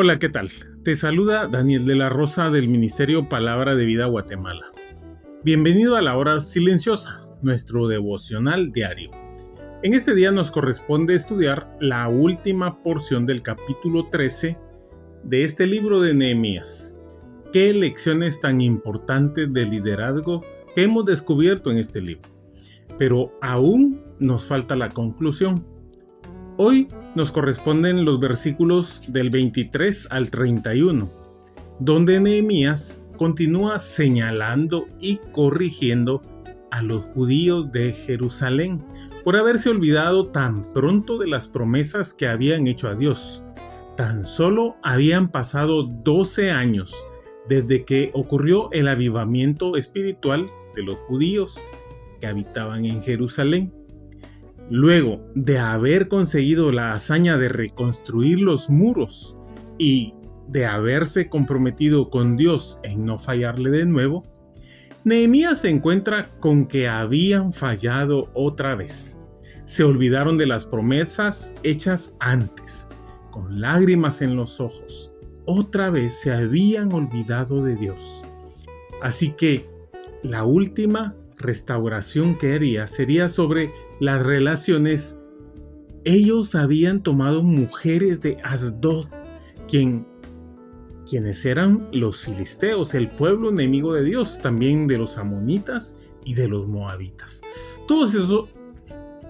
Hola, ¿qué tal? Te saluda Daniel de la Rosa del Ministerio Palabra de Vida Guatemala. Bienvenido a la hora silenciosa, nuestro devocional diario. En este día nos corresponde estudiar la última porción del capítulo 13 de este libro de Nehemías. Qué lecciones tan importantes de liderazgo hemos descubierto en este libro. Pero aún nos falta la conclusión. Hoy nos corresponden los versículos del 23 al 31, donde Nehemías continúa señalando y corrigiendo a los judíos de Jerusalén por haberse olvidado tan pronto de las promesas que habían hecho a Dios. Tan solo habían pasado 12 años desde que ocurrió el avivamiento espiritual de los judíos que habitaban en Jerusalén. Luego de haber conseguido la hazaña de reconstruir los muros y de haberse comprometido con Dios en no fallarle de nuevo, Nehemías se encuentra con que habían fallado otra vez. Se olvidaron de las promesas hechas antes, con lágrimas en los ojos. Otra vez se habían olvidado de Dios. Así que la última restauración que haría sería sobre las relaciones, ellos habían tomado mujeres de Asdod, quien, quienes eran los filisteos, el pueblo enemigo de Dios, también de los amonitas y de los moabitas. Todos,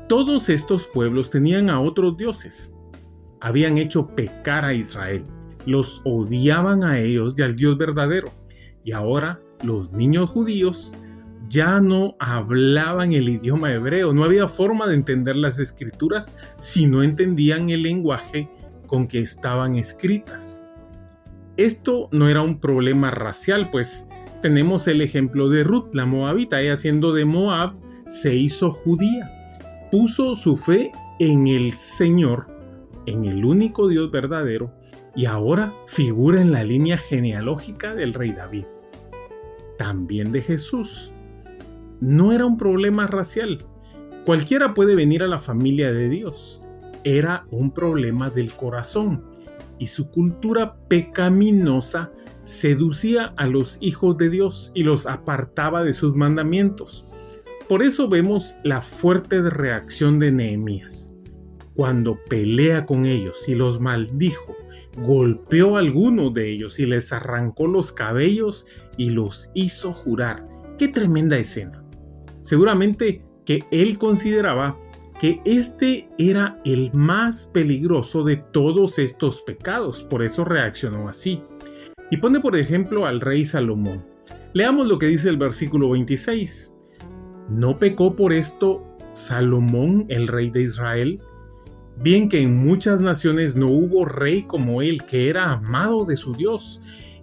todos estos pueblos tenían a otros dioses, habían hecho pecar a Israel, los odiaban a ellos y al Dios verdadero, y ahora los niños judíos ya no hablaban el idioma hebreo, no había forma de entender las escrituras si no entendían el lenguaje con que estaban escritas. Esto no era un problema racial, pues tenemos el ejemplo de Ruth, la moabita, ella siendo de Moab, se hizo judía, puso su fe en el Señor, en el único Dios verdadero, y ahora figura en la línea genealógica del rey David. También de Jesús, no era un problema racial. Cualquiera puede venir a la familia de Dios. Era un problema del corazón y su cultura pecaminosa seducía a los hijos de Dios y los apartaba de sus mandamientos. Por eso vemos la fuerte reacción de Nehemías. Cuando pelea con ellos y los maldijo, golpeó a algunos de ellos y les arrancó los cabellos y los hizo jurar. ¡Qué tremenda escena! Seguramente que él consideraba que este era el más peligroso de todos estos pecados, por eso reaccionó así. Y pone por ejemplo al rey Salomón. Leamos lo que dice el versículo 26. ¿No pecó por esto Salomón, el rey de Israel? Bien que en muchas naciones no hubo rey como él, que era amado de su Dios,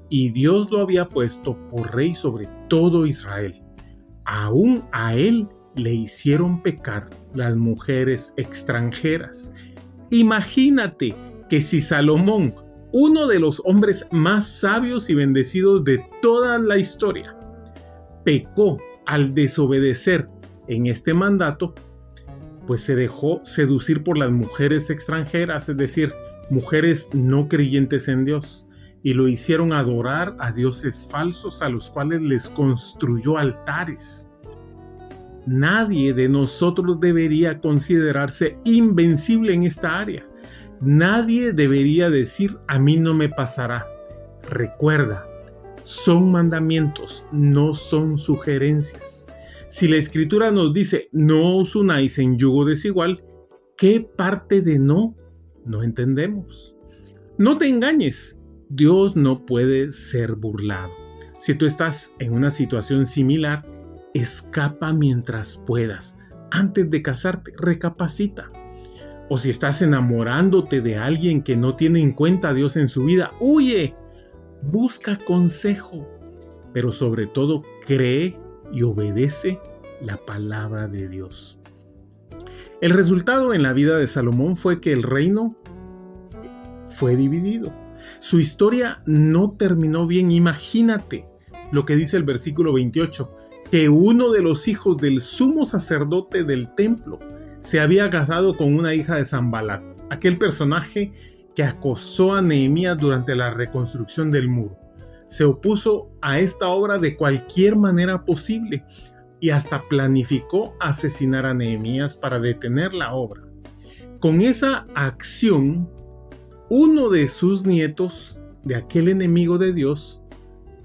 y Dios lo había puesto por rey sobre todo Israel aún a él le hicieron pecar las mujeres extranjeras. Imagínate que si Salomón, uno de los hombres más sabios y bendecidos de toda la historia, pecó al desobedecer en este mandato, pues se dejó seducir por las mujeres extranjeras, es decir, mujeres no creyentes en Dios y lo hicieron adorar a dioses falsos a los cuales les construyó altares. Nadie de nosotros debería considerarse invencible en esta área. Nadie debería decir a mí no me pasará. Recuerda, son mandamientos, no son sugerencias. Si la escritura nos dice no os unáis en yugo desigual, ¿qué parte de no no entendemos? No te engañes, Dios no puede ser burlado. Si tú estás en una situación similar, escapa mientras puedas. Antes de casarte, recapacita. O si estás enamorándote de alguien que no tiene en cuenta a Dios en su vida, huye. Busca consejo. Pero sobre todo, cree y obedece la palabra de Dios. El resultado en la vida de Salomón fue que el reino fue dividido. Su historia no terminó bien. Imagínate lo que dice el versículo 28, que uno de los hijos del sumo sacerdote del templo se había casado con una hija de Zambalat, aquel personaje que acosó a Nehemías durante la reconstrucción del muro. Se opuso a esta obra de cualquier manera posible y hasta planificó asesinar a Nehemías para detener la obra. Con esa acción, uno de sus nietos, de aquel enemigo de Dios,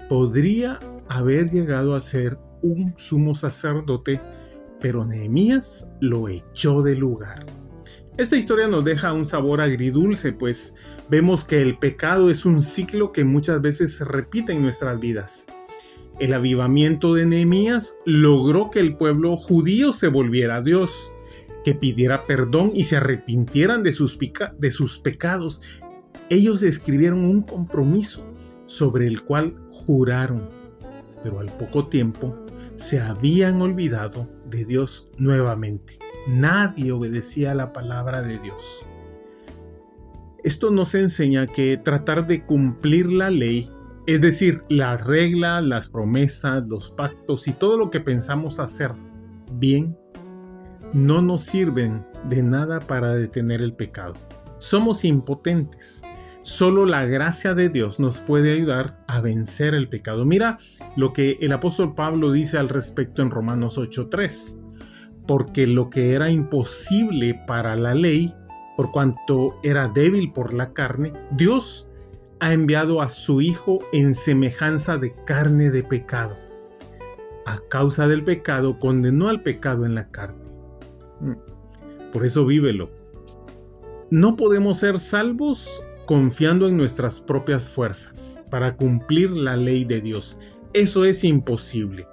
podría haber llegado a ser un sumo sacerdote, pero Nehemías lo echó del lugar. Esta historia nos deja un sabor agridulce, pues vemos que el pecado es un ciclo que muchas veces se repite en nuestras vidas. El avivamiento de Nehemías logró que el pueblo judío se volviera a Dios, que pidiera perdón y se arrepintieran de sus, de sus pecados. Ellos escribieron un compromiso sobre el cual juraron, pero al poco tiempo se habían olvidado de Dios nuevamente. Nadie obedecía la palabra de Dios. Esto nos enseña que tratar de cumplir la ley es decir, las reglas, las promesas, los pactos y todo lo que pensamos hacer bien no nos sirven de nada para detener el pecado. Somos impotentes. Solo la gracia de Dios nos puede ayudar a vencer el pecado. Mira lo que el apóstol Pablo dice al respecto en Romanos 8:3. Porque lo que era imposible para la ley, por cuanto era débil por la carne, Dios ha enviado a su Hijo en semejanza de carne de pecado. A causa del pecado condenó al pecado en la carne. Por eso vívelo. No podemos ser salvos confiando en nuestras propias fuerzas para cumplir la ley de Dios. Eso es imposible.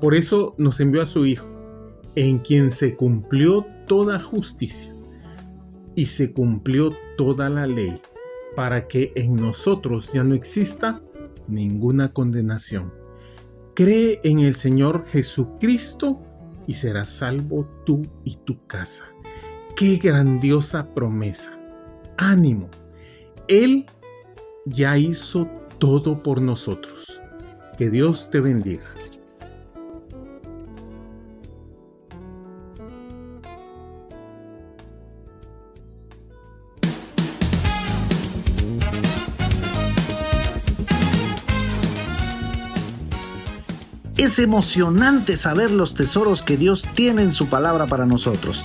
Por eso nos envió a su Hijo, en quien se cumplió toda justicia y se cumplió toda la ley para que en nosotros ya no exista ninguna condenación. Cree en el Señor Jesucristo y serás salvo tú y tu casa. Qué grandiosa promesa. Ánimo. Él ya hizo todo por nosotros. Que Dios te bendiga. Es emocionante saber los tesoros que Dios tiene en su palabra para nosotros.